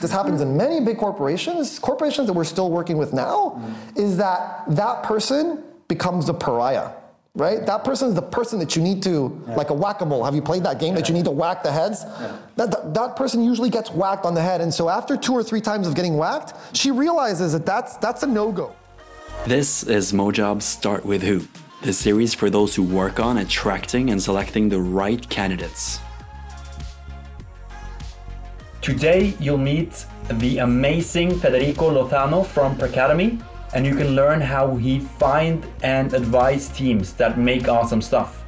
This happens in many big corporations, corporations that we're still working with now, mm-hmm. is that that person becomes the pariah. Right? That person is the person that you need to, like a whack a mole. Have you played that game that you need to whack the heads? That, that, that person usually gets whacked on the head. And so after two or three times of getting whacked, she realizes that that's, that's a no go. This is Mojob's Start With Who, the series for those who work on attracting and selecting the right candidates. Today, you'll meet the amazing Federico Lozano from Pracademy, and you can learn how he find and advise teams that make awesome stuff.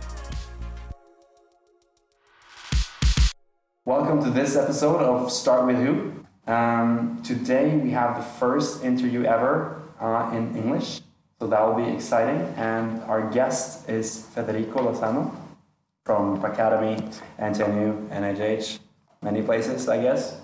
Welcome to this episode of Start With Who. Um, today, we have the first interview ever uh, in English, so that will be exciting. And our guest is Federico Lozano from Pracademy, NTNU, NHH, many places, I guess.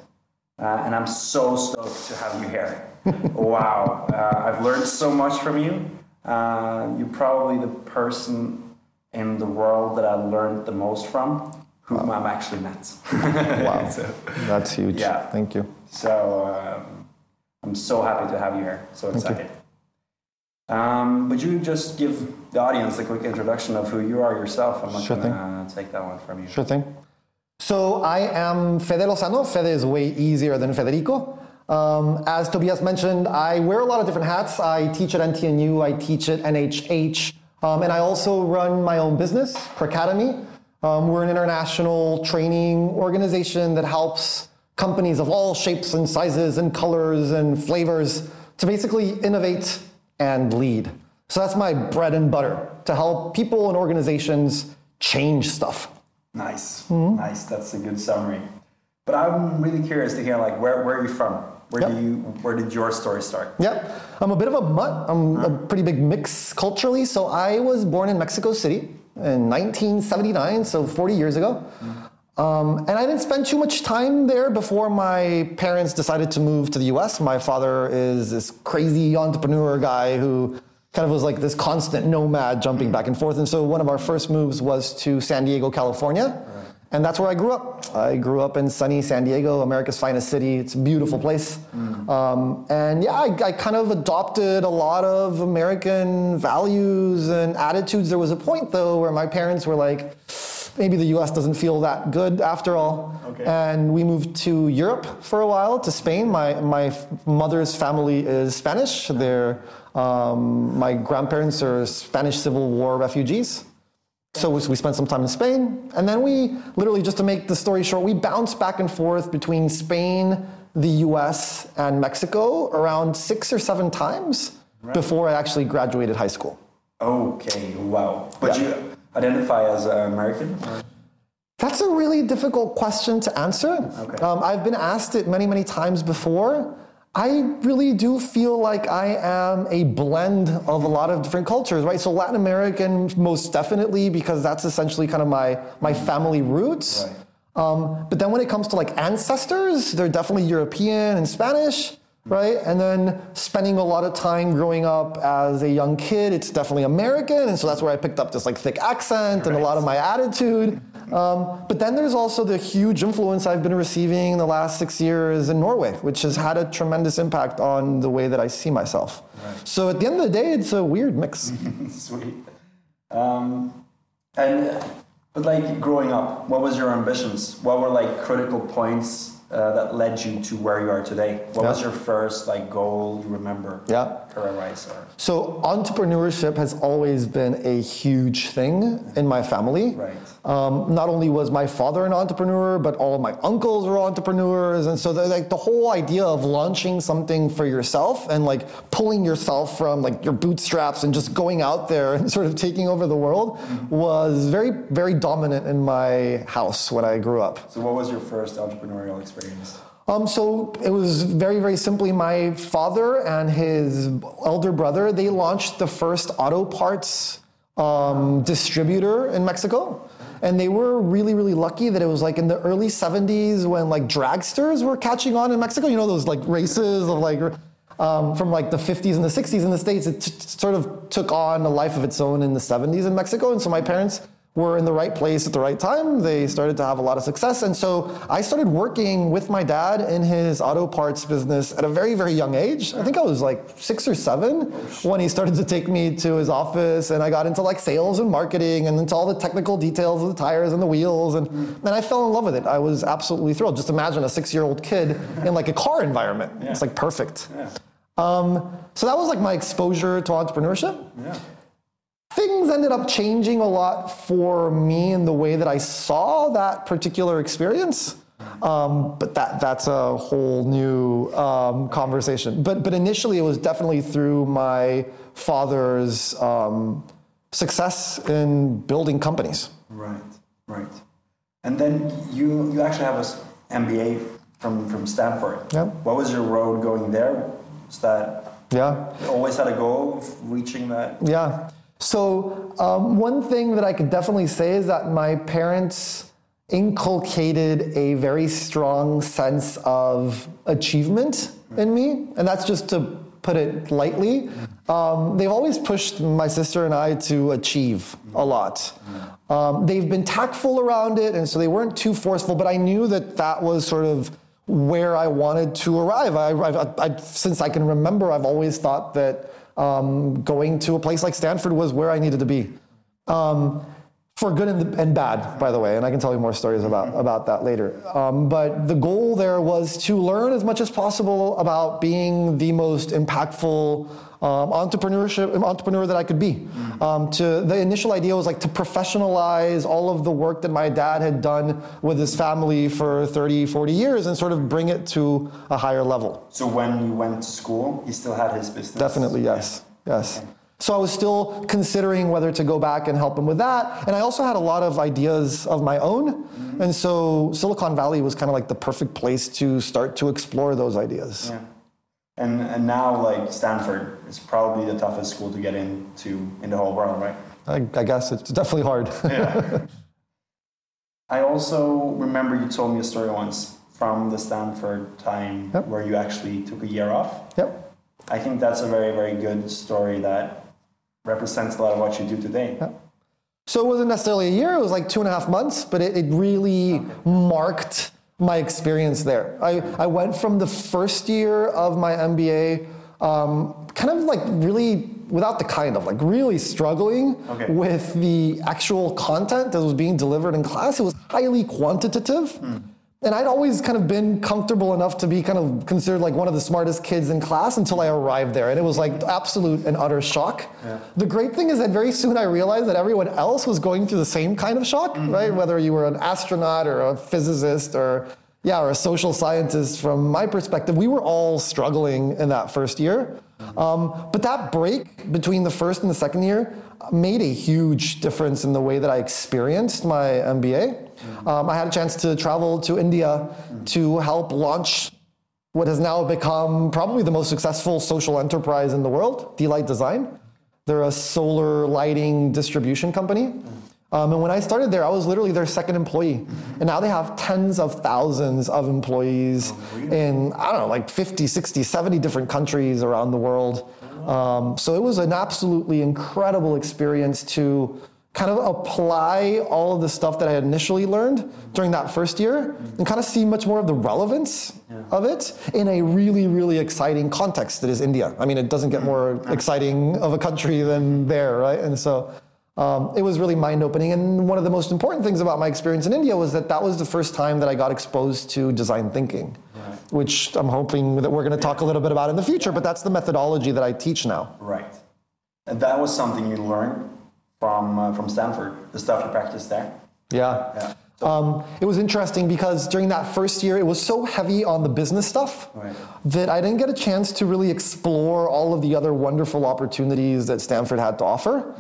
Uh, and I'm so stoked to have you here. wow, uh, I've learned so much from you. Uh, you're probably the person in the world that I learned the most from, whom wow. I'm actually met. wow, so, that's huge. Yeah, thank you. So um, I'm so happy to have you here. So excited. Um, would you just give the audience a quick introduction of who you are yourself? I'm not sure going to take that one from you. Sure thing. So I am Fede Lozano. Fede is way easier than Federico. Um, as Tobias mentioned, I wear a lot of different hats. I teach at NTNU, I teach at NHH, um, and I also run my own business, Pracademy. Um, we're an international training organization that helps companies of all shapes and sizes and colors and flavors to basically innovate and lead. So that's my bread and butter to help people and organizations change stuff. Nice, mm-hmm. nice. That's a good summary. But I'm really curious to hear, like, where, where are you from? Where yep. do you? Where did your story start? Yep, I'm a bit of a mutt. I'm a pretty big mix culturally. So I was born in Mexico City in 1979, so 40 years ago. Mm. Um, and I didn't spend too much time there before my parents decided to move to the U.S. My father is this crazy entrepreneur guy who kind of was like this constant nomad jumping back and forth. And so one of our first moves was to San Diego, California. And that's where I grew up. I grew up in sunny San Diego, America's finest city. It's a beautiful place. Mm. Um, and yeah, I, I, kind of adopted a lot of American values and attitudes. There was a point though where my parents were like, maybe the US doesn't feel that good after all. Okay. And we moved to Europe for a while, to Spain. My, my mother's family is Spanish. They're um, my grandparents are Spanish Civil War refugees. So we spent some time in Spain, and then we literally, just to make the story short, we bounced back and forth between Spain, the US, and Mexico around six or seven times right. before I actually graduated high school. Okay, wow. But yeah. you identify as American? That's a really difficult question to answer. Okay. Um, I've been asked it many, many times before. I really do feel like I am a blend of a lot of different cultures, right? So Latin American, most definitely, because that's essentially kind of my my family roots. Right. Um, but then when it comes to like ancestors, they're definitely European and Spanish, right? And then spending a lot of time growing up as a young kid, it's definitely American, and so that's where I picked up this like thick accent right. and a lot of my attitude. Um, but then there's also the huge influence I've been receiving in the last six years in Norway, which has had a tremendous impact on the way that I see myself. Right. So at the end of the day, it's a weird mix. Sweet. Um, and but like growing up, what was your ambitions? What were like critical points uh, that led you to where you are today? What yeah. was your first like goal you remember? Yeah. Or? So entrepreneurship has always been a huge thing in my family. Right. Um, not only was my father an entrepreneur, but all of my uncles were entrepreneurs, and so the, like the whole idea of launching something for yourself and like pulling yourself from like your bootstraps and just going out there and sort of taking over the world was very very dominant in my house when I grew up. So, what was your first entrepreneurial experience? Um, so it was very, very simply my father and his elder brother, they launched the first auto parts um, distributor in Mexico. And they were really, really lucky that it was like in the early 70s when like dragsters were catching on in Mexico. You know, those like races of like um, from like the 50s and the 60s in the States. It t- sort of took on a life of its own in the 70s in Mexico. And so my parents were in the right place at the right time. They started to have a lot of success. And so I started working with my dad in his auto parts business at a very, very young age. I think I was like six or seven when he started to take me to his office and I got into like sales and marketing and into all the technical details of the tires and the wheels. And, and I fell in love with it. I was absolutely thrilled. Just imagine a six year old kid in like a car environment. Yeah. It's like perfect. Yeah. Um, so that was like my exposure to entrepreneurship Yeah. Things ended up changing a lot for me in the way that I saw that particular experience. Um, but that that's a whole new um, conversation. But but initially, it was definitely through my father's um, success in building companies. Right, right. And then you you actually have an MBA from from Stanford. Yeah. What was your road going there? Was that Yeah. you always had a goal of reaching that? Yeah. So um, one thing that I could definitely say is that my parents inculcated a very strong sense of achievement in me, and that's just to put it lightly. Um, they've always pushed my sister and I to achieve a lot. Um, they've been tactful around it, and so they weren't too forceful. But I knew that that was sort of where I wanted to arrive. I, I, I, since I can remember, I've always thought that um, going to a place like Stanford was where I needed to be. Um, for good and, and bad, by the way, and I can tell you more stories about, about that later. Um, but the goal there was to learn as much as possible about being the most impactful um, entrepreneurship entrepreneur that I could be. Um, to the initial idea was like to professionalize all of the work that my dad had done with his family for 30, 40 years and sort of bring it to a higher level. So when you went to school, he still had his business. Definitely, yes. Yes. So I was still considering whether to go back and help him with that. And I also had a lot of ideas of my own. And so Silicon Valley was kind of like the perfect place to start to explore those ideas. Yeah. And and now like Stanford is probably the toughest school to get into in the whole world, right? I, I guess it's definitely hard. Yeah. I also remember you told me a story once from the Stanford time Yep. where you actually took a year off. yep. I think that's a very, very good story that represents a lot of what you do today. So it wasn't necessarily a year, it was like two and a half months, but it, it really marked my experience there. I, I went from the first year of my MBA, um, kind of like really, without the kind of, like really struggling Okay. with the actual content that was being delivered in class. It was highly quantitative. And I'd always kind of been comfortable enough to be kind of considered like one of the smartest kids in class until I arrived there. And it was like absolute and utter shock. The great thing is that very soon I realized that everyone else was going through the same kind of shock, right? Whether you were an astronaut or a physicist or yeah, or a social scientist from my perspective, we were all struggling in that first year. Um, but that break between the first and the second year made a huge difference in the way that I experienced my MBA. Um, I had a chance to travel to India to help launch what has now become probably the most successful social enterprise in the world, D-Light Design. They're a solar lighting distribution company. Um, and when I started there, I was literally their second employee. And now they have tens of thousands of employees in, I don't know, like 50, 60, 70 different countries around the world. Um, so it was an absolutely incredible experience to kind of apply all of the stuff that I initially learned during that first year and kind of see much more of the relevance of it in a really, really exciting context that is India. I mean, it doesn't get more exciting of a country than there, right? And so um, it was really mind opening. And one of the most important things about my experience in India was that that was the first time that I got exposed to design thinking, which I'm hoping that we're going to talk a little bit about in the future, but that's the methodology that I teach now. Right. And that was something you learned from uh, from Stanford, the stuff you practiced there. Yeah. Yeah. Um, it was interesting because during that first year, it was so heavy on the business stuff Right. that I didn't get a chance to really explore all of the other wonderful opportunities that Stanford had to offer.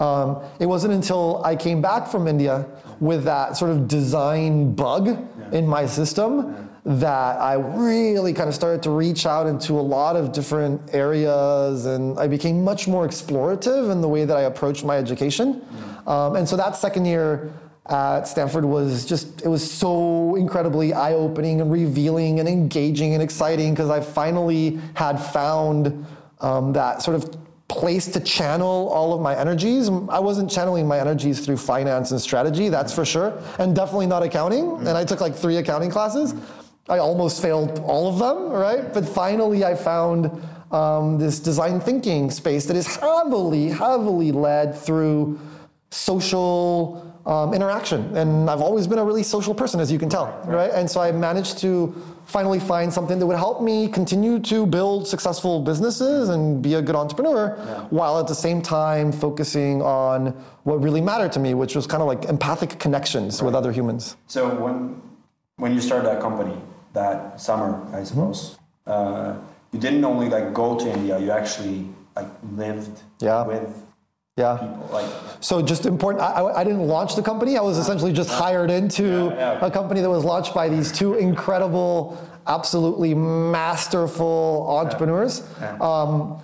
Um, it wasn't until I came back from India with that sort of design bug in my system that I really kind of started to reach out into a lot of different areas and I became much more explorative in the way that I approached my education. Um, and so that second year, at Stanford was just, it was so incredibly eye opening and revealing and engaging and exciting because I finally had found um, that sort of place to channel all of my energies. I wasn't channeling my energies through finance and strategy, that's for sure, and definitely not accounting. And I took like three accounting classes. I almost failed all of them, right? But finally, I found um, this design thinking space that is heavily, heavily led through social um, interaction. And I've always been a really social person, as you can tell, right? And so I managed to finally find something that would help me continue to build successful businesses and be a good entrepreneur yeah. while at the same time focusing on what really mattered to me, which was kind of like empathic connections right. with other humans. So when when you started that company that summer, I suppose, mm-hmm. uh, you didn't only like go to India, you actually like lived yeah. with yeah. people. Like, so just important. I, I didn't launch the company. I was essentially just hired into yeah, yeah. a company that was launched by these two incredible, absolutely masterful entrepreneurs. Um,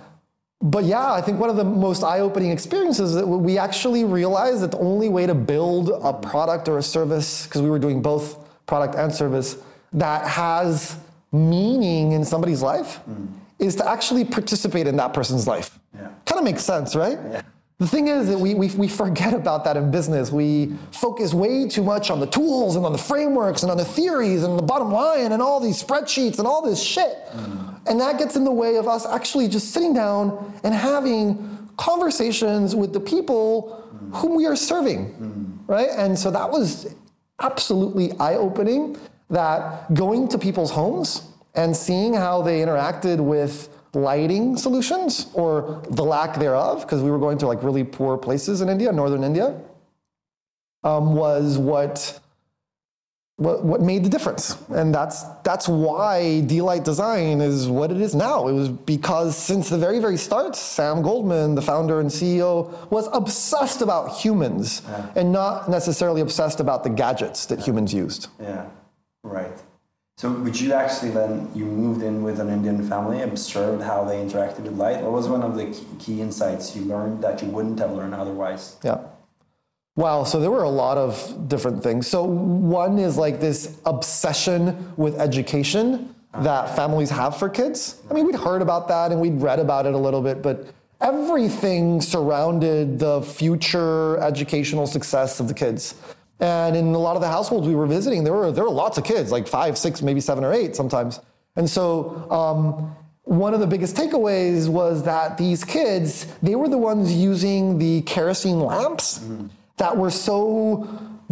but yeah, I think one of the most eye-opening experiences is that we actually realized that the only way to build a product or a service, because we were doing both product and service, that has meaning in somebody's life, mm. is to actually participate in that person's life. Yeah. Kind of makes sense, right? Yeah. The thing is that we, we, we forget about that in business. We focus way too much on the tools and on the frameworks and on the theories and the bottom line and all these spreadsheets and all this shit. Mm. And that gets in the way of us actually just sitting down and having conversations with the people mm. whom we are serving, mm. right? And so that was absolutely eye opening that going to people's homes and seeing how they interacted with lighting solutions or the lack thereof, because we were going to like really poor places in India, northern India, um, was what, what what made the difference. And that's that's why D-Light Design is what it is now. It was because since the very, very start, Sam Goldman, the founder and CEO, was obsessed about humans yeah. and not necessarily obsessed about the gadgets that humans used. Yeah, right. So would you actually then you moved in with an Indian family, observed how they interacted with light? What was one of the key insights you learned that you wouldn't have learned otherwise? Yeah. Wow, so there were a lot of different things. So one is like this obsession with education that ah. families have for kids. I mean, we'd heard about that and we'd read about it a little bit, but everything surrounded the future educational success of the kids. And in a lot of the households we were visiting, there were there were lots of kids, like five, six, maybe seven or eight sometimes. And so um, one of the biggest takeaways was that these kids, they were the ones using the kerosene lamps mm. that were so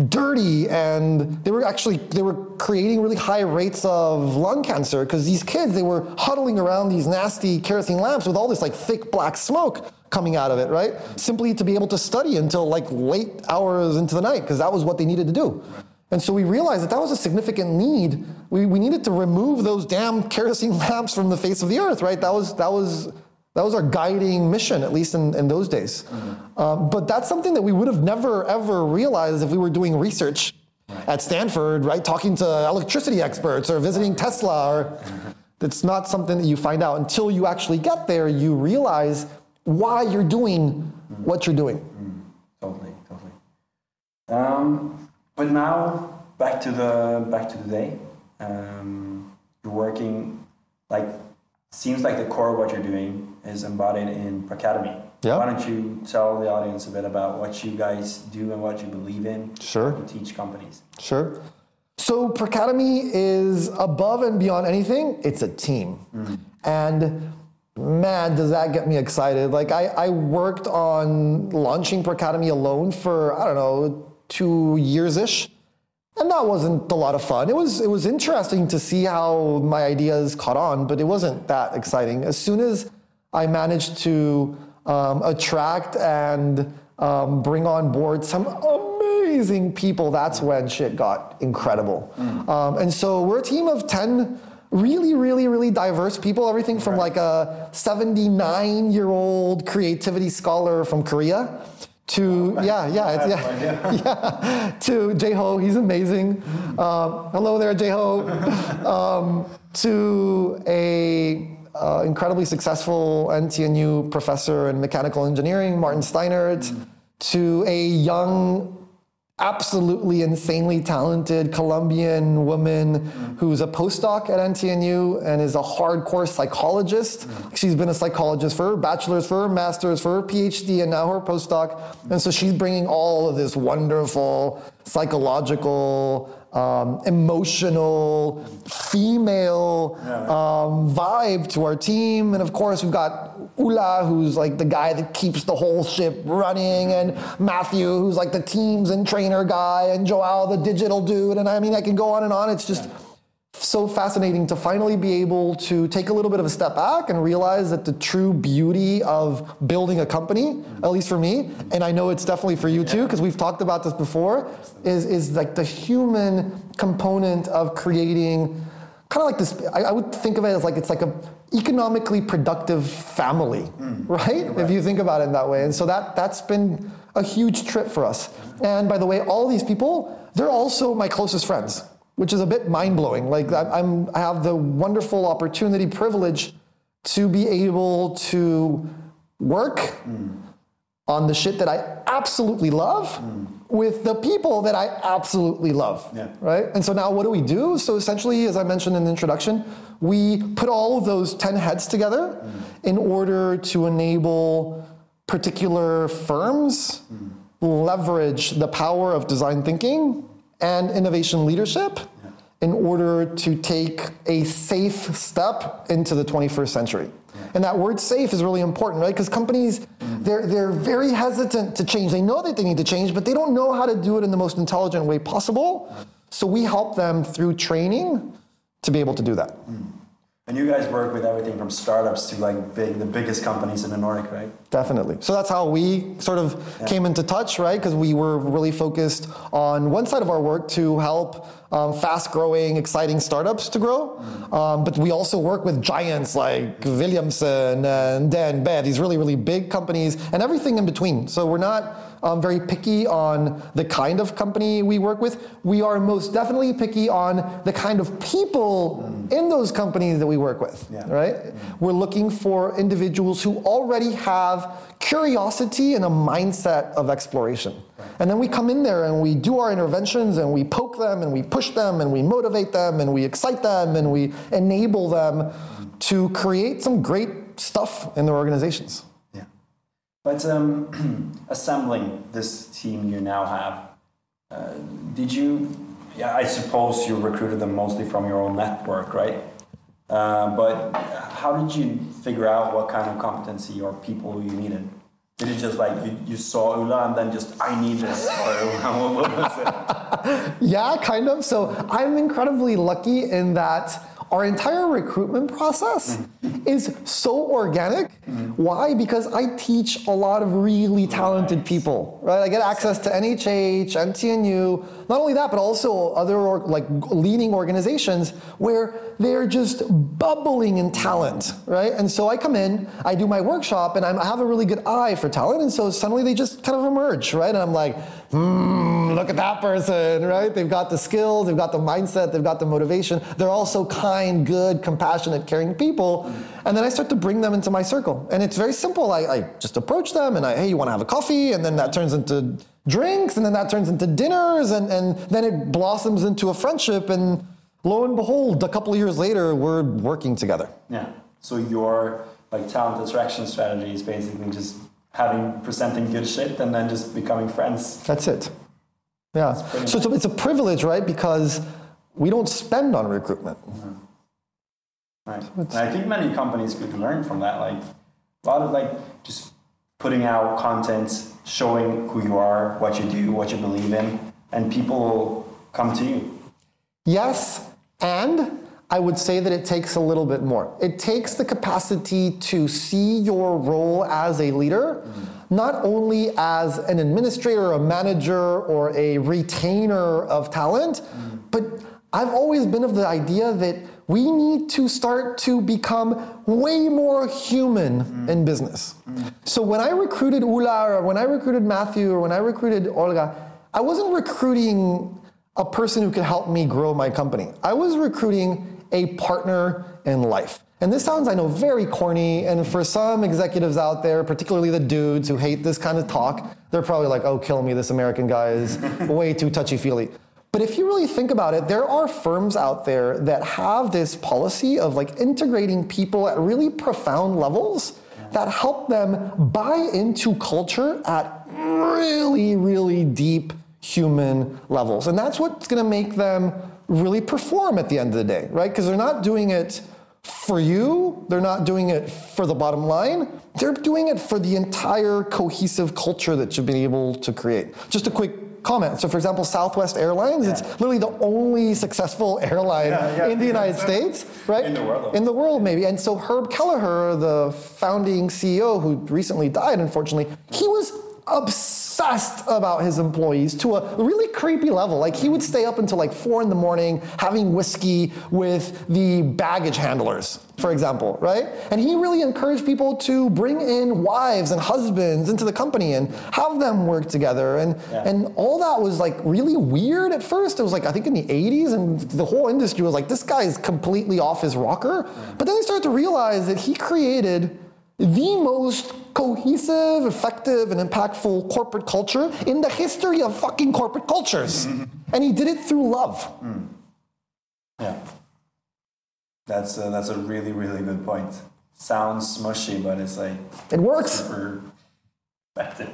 dirty and they were actually they were creating really high rates of lung cancer because these kids they were huddling around these nasty kerosene lamps with all this like thick black smoke coming out of it right? Simply to be able to study until like late hours into the night because that was what they needed to do. And so we realized that that was a significant need. We, we needed to remove those damn kerosene lamps from the face of the earth right? That was that was that was our guiding mission, at least in, in those days. Mm-hmm. Um, but that's something that we would have never, ever realized if we were doing research right. at Stanford, right? Talking to electricity experts or visiting Tesla. Or mm-hmm. It's not something that you find out until you actually get there. You realize why you're doing mm-hmm. what you're doing. Mm-hmm. Totally, totally. Um, but now back to the back to the day. Um, you're working like seems like the core of what you're doing is embodied in Pracademy. Yeah. Why don't you tell the audience a bit about what you guys do and what you believe in? Sure. To teach companies. Sure. So Pracademy is above and beyond anything. It's a team, mm. and man, does that get me excited! Like I, I worked on launching Pracademy alone for I don't know two years ish. And that wasn't a lot of fun. It was it was interesting to see how my ideas caught on, but it wasn't that exciting. As soon as I managed to um, attract and um, bring on board some amazing people. That's when shit got incredible. Mm. Um, and so we're a team of 10 really, really, really diverse people. Everything from like a 79 year old creativity scholar from Korea to yeah yeah it's, yeah, yeah to Jay Ho he's amazing um, hello there Jay Ho um, to a uh, incredibly successful NTNU professor in mechanical engineering, Martin Steinert, mm. to a young absolutely insanely talented Colombian woman who's a postdoc at NTNU and is a hardcore psychologist. She's been a psychologist for her bachelor's, for her master's, for her PhD, and now her postdoc. And so she's bringing all of this wonderful psychological, um, emotional, female um, vibe to our team. And of course, we've got Ula, who's like the guy that keeps the whole ship running, and Matthew, who's like the teams and trainer guy, and Joao, the digital dude. And I mean, I can go on and on. It's just so fascinating to finally be able to take a little bit of a step back and realize that the true beauty of building a company, at least for me, and I know it's definitely for you too, because we've talked about this before, is, is like the human component of creating kind of like this. I, I would think of it as like it's like a economically productive family, mm. right? If you think about it in that way. And so that that's been a huge trip for us. And by the way, all these people, they're also my closest friends which is a bit mind blowing. Like I'm, I have the wonderful opportunity, privilege to be able to work mm. on the shit that I absolutely love mm. with the people that I absolutely love. Yeah. Right? And so now what do we do? So essentially, as I mentioned in the introduction, we put all of those 10 heads together mm. in order to enable particular firms leverage the power of design thinking and innovation leadership in order to take a safe step into the 21st century. And that word safe is really important, right? Because companies, they're, they're very hesitant to change. They know that they need to change, but they don't know how to do it in the most intelligent way possible. So we help them through training to be able to do that. Mm. And you guys work with everything from startups to like big, the biggest companies in the Nordic, right? Definitely. So that's how we sort of yeah. came into touch, right? Because we were really focused on one side of our work to help um, fast-growing, exciting startups to grow, mm. um, but we also work with giants like Wilhelmsen and DNB, these really, really big companies, and everything in between. So we're not um, very picky on the kind of company we work with. We are most definitely picky on the kind of people mm. in those companies that we work with, yeah. right? Mm. We're looking for individuals who already have curiosity and a mindset of exploration. Right. And then we come in there and we do our interventions and we poke them and we push them and we motivate them and we excite them and we enable them mm. to create some great stuff in their organizations. But um, assembling this team you now have, uh, did you? Yeah, I suppose you recruited them mostly from your own network, right? Uh, but how did you figure out what kind of competency or people you needed? Did it just like you, you saw Ula and then just I need this, yeah, kind of. So I'm incredibly lucky in that our entire recruitment process mm-hmm. is so organic. Mm-hmm. Why? Because I teach a lot of really talented people, right? I get access to NHH, NTNU, not only that, but also other or, like leading organizations where they're just bubbling in talent, right? And so I come in, I do my workshop, and I'm, i have a really good eye for talent, and so suddenly they just kind of emerge, right? And I'm like, hmm, look at that person, right? They've got the skills, they've got the mindset, they've got the motivation. They're also kind, good, compassionate, caring people. And then I start to bring them into my circle. And it's very simple. I, I just approach them and I, hey, you want to have a coffee? And then that turns into drinks, and then that turns into dinners, and, and then it blossoms into a friendship. And lo and behold, a couple of years later, we're working together. Yeah. So your like talent attraction strategy is basically just having presenting good shit and then just becoming friends. That's it. Yeah. So nice. it's, a, it's a privilege, right? Because we don't spend on recruitment. Mm-hmm. Right. So I think many companies could learn from that. Like a lot of like just putting out content, showing who you are, what you do, what you believe in, and people will come to you. Yes, and I would say that it takes a little bit more. It takes the capacity to see your role as a leader, mm-hmm. not only as an administrator, a manager, or a retainer of talent, mm-hmm. but I've always been of the idea that we need to start to become way more human mm. in business. Mm. So when I recruited Ula or when I recruited Matthew or when I recruited Olga, I wasn't recruiting a person who could help me grow my company. I was recruiting a partner in life. And this sounds, I know, very corny. And for some executives out there, particularly the dudes who hate this kind of talk, they're probably like, oh, kill me, this American guy is way too touchy feely. But if you really think about it, there are firms out there that have this policy of like integrating people at really profound levels that help them buy into culture at really, really deep human levels. And that's what's gonna make them really perform at the end of the day, right? Because they're not doing it for you, they're not doing it for the bottom line, they're doing it for the entire cohesive culture that you've been able to create. Just a quick comment. So, for example, Southwest Airlines, it's literally the only successful airline Yeah, yeah. in the United States, right? In the world. In the world, maybe. And so, Herb Kelleher, the founding CEO who recently died, unfortunately, he was obsessed about his employees to a really creepy level. Like he would stay up until like four in the morning having whiskey with the baggage handlers, for example, right? And he really encouraged people to bring in wives and husbands into the company and have them work together. And Yeah. and all that was like really weird at first. It was like I think in the 80s, and the whole industry was like, this guy is completely off his rocker. But then they started to realize that he created the most cohesive, effective, and impactful corporate culture in the history of fucking corporate cultures. And he did it through love. Yeah. That's a, that's a really, really good point. Sounds smushy, but it's like It works. super effective.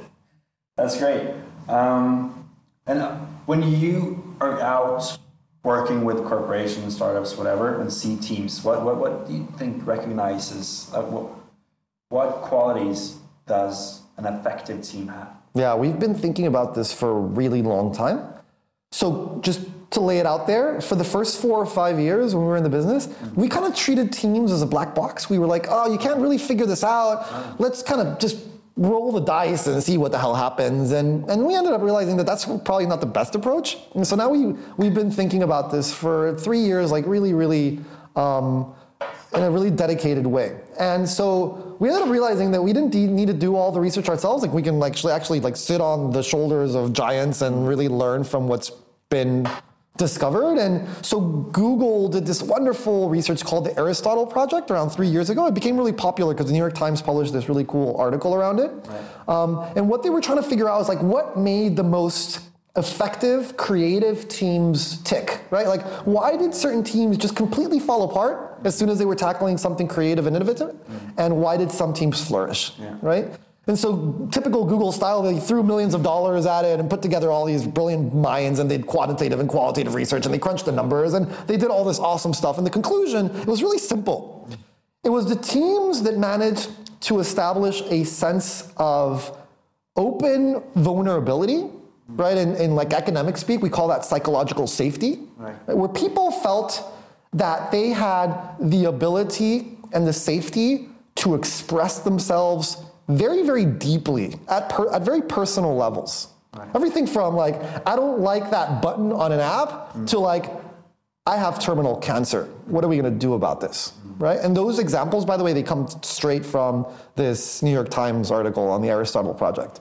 That's great. Um, and uh, when you are out working with corporations, startups, whatever, and see teams, what, what, what do you think recognizes, uh, what, what qualities does an effective team have? Yeah, we've been thinking about this for a really long time. So just to lay it out there, for the first four or five years when we were in the business, we kind of treated teams as a black box. We were like, oh, you can't really figure this out. Let's kind of just roll the dice and see what the hell happens. And, and we ended up realizing that that's probably not the best approach. And so now we, we've been thinking about this for three years, like really, really um, in a really dedicated way. And so we ended up realizing that we didn't need to do all the research ourselves. Like we can like actually, actually like sit on the shoulders of giants and really learn from what's been discovered. And so Google did this wonderful research called the Aristotle Project around three years ago. It became really popular because the New York Times published this really cool article around it. Um, and what they were trying to figure out was like what made the most effective creative teams tick, right? Like why did certain teams just completely fall apart as soon as they were tackling something creative and innovative? Mm-hmm. And why did some teams flourish, Yeah. right? And so, typical Google style, they threw millions of dollars at it and put together all these brilliant minds, and they did quantitative and qualitative research, and they crunched the numbers, and they did all this awesome stuff. And the conclusion, it was really simple. It was the teams that managed to establish a sense of open vulnerability, right? In, in like academic speak, we call that psychological safety, Right. where people felt that they had the ability and the safety to express themselves very, very deeply at, per, at very personal levels. Everything from like, I don't like that button on an app mm. to like, I have terminal cancer. What are we going to do about this? Mm. Right? And those examples, by the way, they come straight from this New York Times article on the Aristotle Project.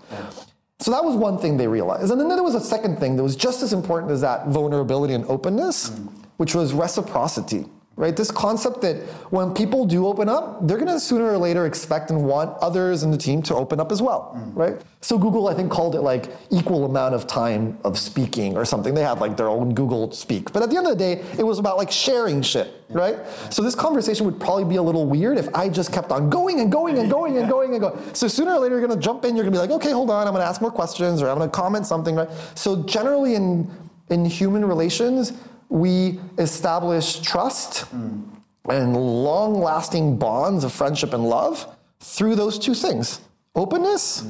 So that was one thing they realized. And then there was a second thing that was just as important as that vulnerability and openness, mm. which was reciprocity. Right? This concept that when people do open up, they're gonna sooner or later expect and want others in the team to open up as well. Mm. Right? So Google, I think, called it like equal amount of time of speaking or something. They had like their own Google Speak. But at the end of the day, it was about like sharing shit, right? So this conversation would probably be a little weird if I just kept on going and going and going and going and going. So sooner or later you're gonna jump in, you're gonna be like, okay, hold on, I'm gonna ask more questions or I'm gonna comment something, right? So generally in in human relations, we establish trust and long-lasting bonds of friendship and love through those two things: openness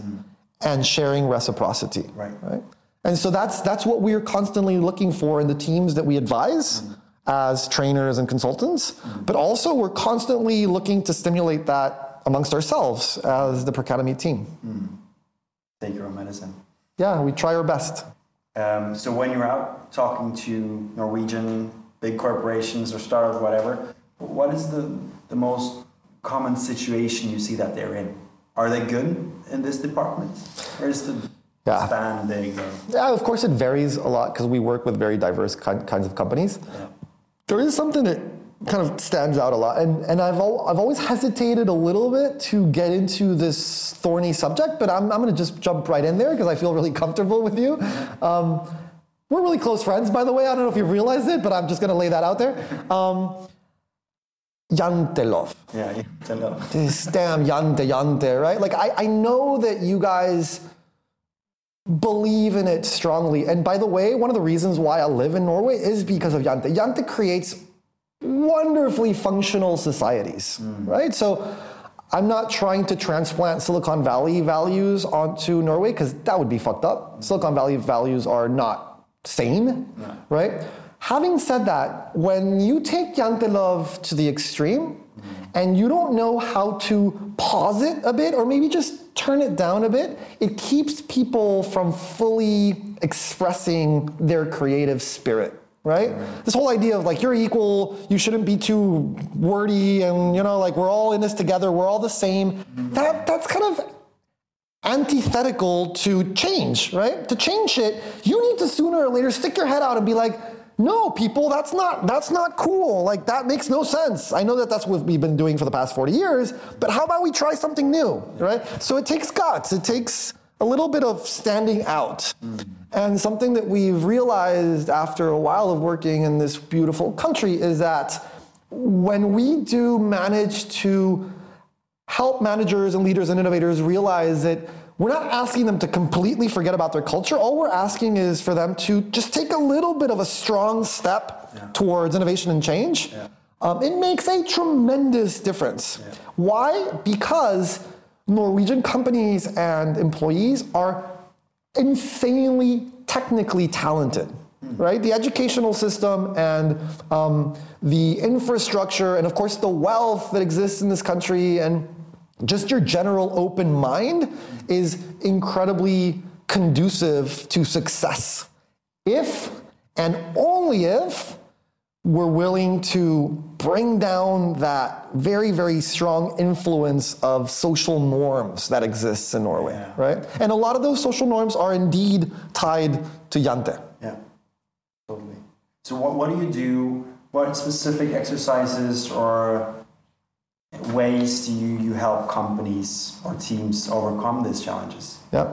and sharing reciprocity. Right. Right. And so that's that's what we're constantly looking for in the teams that we advise as trainers and consultants. But also we're constantly looking to stimulate that amongst ourselves as the Pracademy team. Take your own medicine. Yeah, we try our best. Um, so when you're out talking to Norwegian big corporations or startups, whatever, what is the the most common situation you see that they're in? Are they good in this department, or is the Yeah. span big? Or, Yeah, of course it varies a lot because we work with very diverse kin- kinds of companies. yeah. There is something that kind of stands out a lot. And, and I've, al- I've always hesitated a little bit to get into this thorny subject, but I'm, I'm going to just jump right in there because I feel really comfortable with you. Um, we're really close friends, by the way. I don't know if you realize it, but I'm just going to lay that out there. Um, Jantelov. Yeah, them. This damn Jante Jante, right? Like, I, I know that you guys believe in it strongly. And by the way, one of the reasons why I live in Norway is because of Jante. Jante creates wonderfully functional societies, mm. right? So I'm not trying to transplant Silicon Valley values onto Norway because that would be fucked up. Mm. Silicon Valley values are not sane, right? Having said that, when you take Jante love to the extreme mm. and you don't know how to pause it a bit or maybe just turn it down a bit, it keeps people from fully expressing their creative spirit right? This whole idea of like you're equal, you shouldn't be too wordy, and you know, like we're all in this together, we're all the same. That that's kind of antithetical to change, right? To change shit, you need to sooner or later stick your head out and be like, no, people, that's not that's not cool. Like that makes no sense. I know that that's what we've been doing for the past 40 years, but how about we try something new, right? So it takes guts. It takes a little bit of standing out. And something that we've realized after a while of working in this beautiful country is that when we do manage to help managers and leaders and innovators realize that we're not asking them to completely forget about their culture. All we're asking is for them to just take a little bit of a strong step towards innovation and change. Um, it makes a tremendous difference. Why? Because Norwegian companies and employees are insanely technically talented, right? The educational system and um, the infrastructure, and of course, the wealth that exists in this country, and just your general open mind is incredibly conducive to success. If and only if we're willing to bring down that very, very strong influence of social norms that exists in Norway, Yeah. right? And a lot of those social norms are indeed tied to Jante. Yeah, totally. So what, what do you do? What specific exercises or ways do you, you help companies or teams overcome these challenges? Yeah.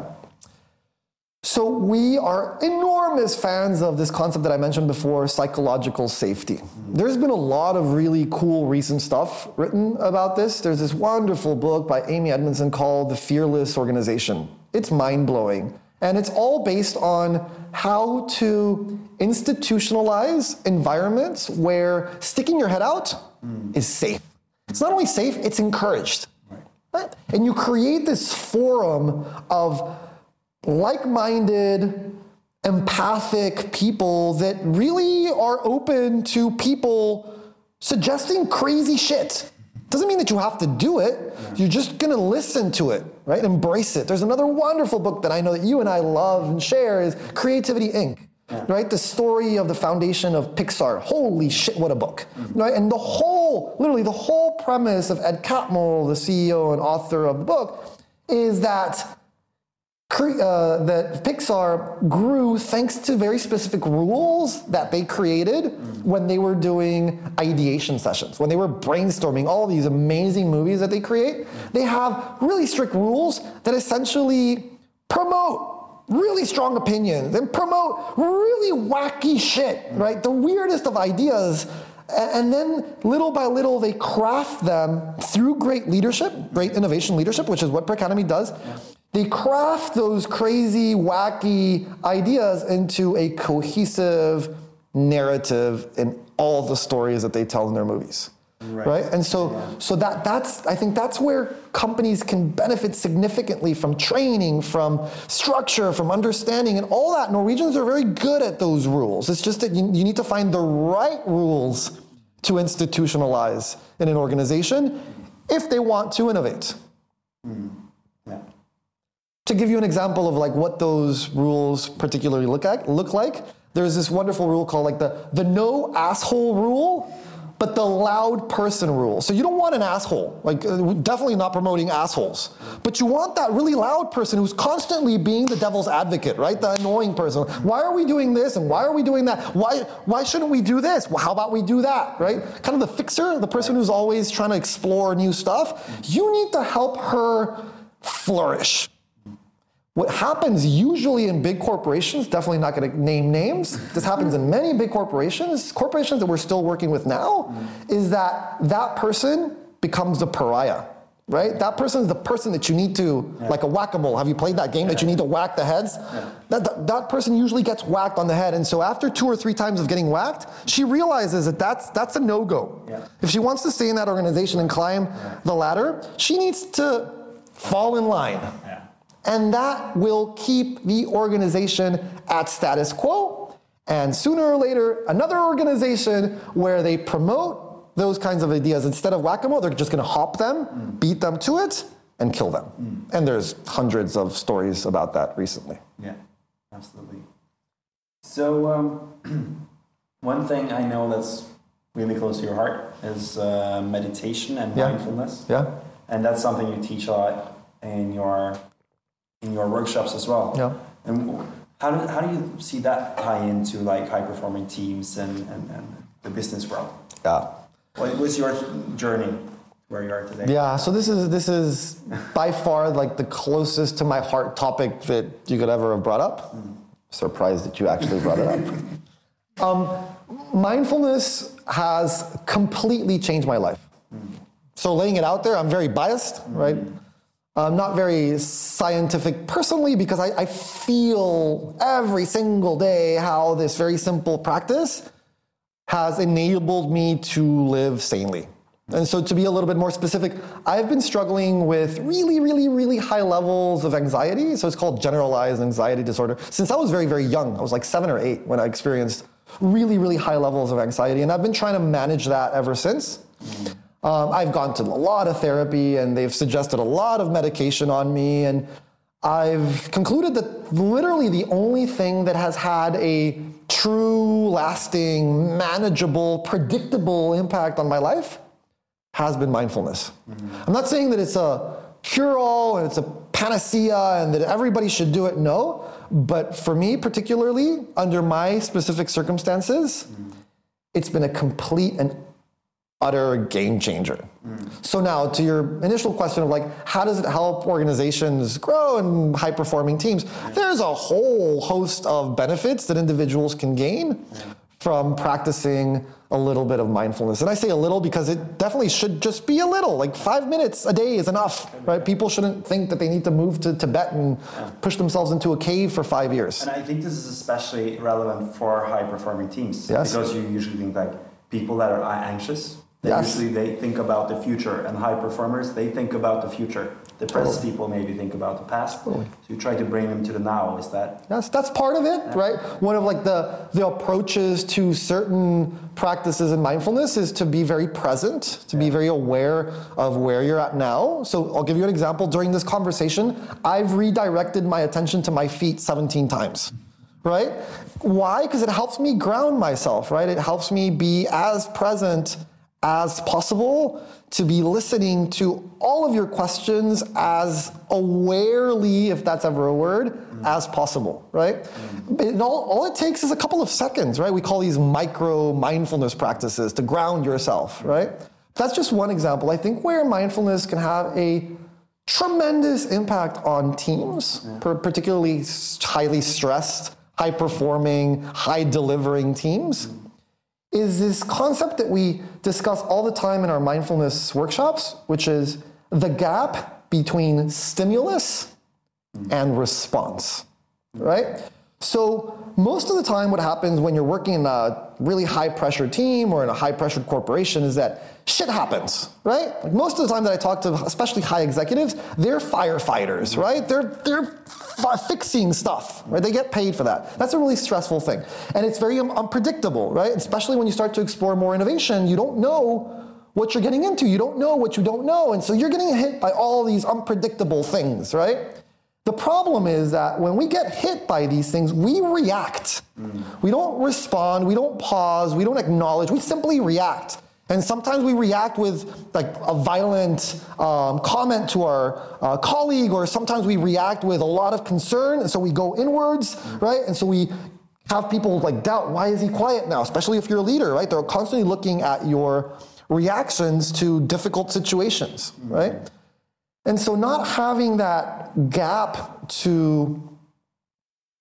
So we are enormous fans of this concept that I mentioned before, psychological safety. There's been a lot of really cool recent stuff written about this. There's this wonderful book by Amy Edmondson called The Fearless Organization. It's mind-blowing. And it's all based on how to institutionalize environments where sticking your head out mm. is safe. It's not only safe, it's encouraged. Right? And you create this forum of like minded, empathic people that really are open to people suggesting crazy shit. Doesn't mean that you have to do it. You're just gonna listen to it, right? Embrace it. There's another wonderful book that I know that you and I love and share is Creativity Inc. Right? The story of the foundation of Pixar. Holy shit, what a book. Mm-hmm. Right? And the whole, literally the whole premise of Ed Catmull, the CEO and author of the book, is that uh, that Pixar grew thanks to very specific rules that they created when they were doing ideation sessions, when they were brainstorming all these amazing movies that they create. They have really strict rules that essentially promote really strong opinions and promote really wacky shit, right? The weirdest of ideas. And then little by little, they craft them through great leadership, great innovation leadership, which is what Academy does. They craft those crazy, wacky ideas into a cohesive narrative in all the stories that they tell in their movies. Right. And so, so that that's I think that's where companies can benefit significantly from training, from structure, from understanding, and all that. Norwegians are very good at those rules. It's just that you, you need to find the right rules to institutionalize in an organization if they want to innovate. Yeah. To give you an example of like what those rules particularly look at look like, there's this wonderful rule called like the the no asshole rule but the loud person rule. So you don't want an asshole, like uh, definitely not promoting assholes, but you want that really loud person who's constantly being the devil's advocate, right? The annoying person. Why are we doing this and why are we doing that? Why why shouldn't we do this? Well, how about we do that, right? Kind of the fixer, the person who's always trying to explore new stuff. You need to help her flourish. What happens usually in big corporations, definitely not going to name names, this happens in many big corporations, corporations that we're still working with now, is that that person becomes the pariah, right? That person is the person that you need to, like a whack a mole. Have you played that game that you need to whack the heads? That, that, that person usually gets whacked on the head. And so after two or three times of getting whacked, she realizes that that's, that's a no go. Yeah. If she wants to stay in that organization and climb the ladder, she needs to fall in line. And that will keep the organization at status quo. And sooner or later, another organization where they promote those kinds of ideas instead of whack a mole, they're just going to hop them, beat them to it, and kill them. And there's hundreds of stories about that recently. Yeah, absolutely. So, um, one thing I know that's really close to your heart is uh, meditation and Yeah. mindfulness, Yeah? and that's something you teach a lot in your in your workshops as well. Yeah. And how do how do you see that tie into like high performing teams and, and, and the business world? Yeah. What was your journey where you are today? Yeah, so this is this is by far like the closest to my heart topic that you could ever have brought up. Mm-hmm. Surprised that you actually brought it up. um, mindfulness has completely changed my life. Mm-hmm. So laying it out there, I'm very biased, right? Mm-hmm. I'm not very scientific personally because I, I feel every single day how this very simple practice has enabled me to live sanely. And so, to be a little bit more specific, I've been struggling with really, really, really high levels of anxiety. So, it's called generalized anxiety disorder. Since I was very, very young, I was like seven or eight when I experienced really, really high levels of anxiety. And I've been trying to manage that ever since. Um, I've gone to a lot of therapy and they've suggested a lot of medication on me. And I've concluded that literally the only thing that has had a true, lasting, manageable, predictable impact on my life has been mindfulness. I'm not saying that it's a cure all and it's a panacea and that everybody should do it. No. But for me, particularly, under my specific circumstances, it's been a complete and utter game changer. So now to your initial question of like how does it help organizations grow and high performing teams? There's a whole host of benefits that individuals can gain from practicing a little bit of mindfulness. And I say a little because it definitely should just be a little. Like 5 minutes a day is enough, right? People shouldn't think that they need to move to Tibet and push themselves into a cave for 5 years. And I think this is especially relevant for high performing teams Yes. because you usually think like people that are anxious. They Yes. usually they think about the future, and high performers they think about the future. The Depressed people maybe think about the past. So you try to bring them to the now. Is that Yes, that's part of it, right? One of like the the approaches to certain practices in mindfulness is to be very present, to be very aware of where you're at now. So I'll give you an example. During this conversation, I've redirected my attention to my feet 17 times. Right? Why? Because it helps me ground myself, right? It helps me be as present as possible to be listening to all of your questions as awarely, if that's ever a word, as possible, right? Mm-hmm. It all, all it takes is a couple of seconds, right? We call these micro mindfulness practices to ground yourself, right? That's just one example. I think where mindfulness can have a tremendous impact on teams, per- particularly highly stressed, high performing, high delivering teams mm-hmm. Is this concept that we discuss all the time in our mindfulness workshops, which is the gap between stimulus and response, right? So, most of the time, what happens when you're working in a really high pressure team or in a high pressured corporation is that shit happens, right? Like most of the time that I talk to, especially high executives, they're firefighters, mm-hmm. right? They're, they're fi- fixing stuff, right? They get paid for that. That's a really stressful thing. And it's very un- unpredictable, right? Especially when you start to explore more innovation, you don't know what you're getting into. You don't know what you don't know. And so you're getting hit by all these unpredictable things, right? The problem is that when we get hit by these things, we react. We don't respond, we don't pause, we don't acknowledge, we simply react. And sometimes we react with like a violent um, comment to our uh, colleague, or sometimes we react with a lot of concern, and so we go inwards, right? And so we have people like doubt why is he quiet now, especially if you're a leader, right? They're constantly looking at your reactions to difficult situations, right? And so not having that gap to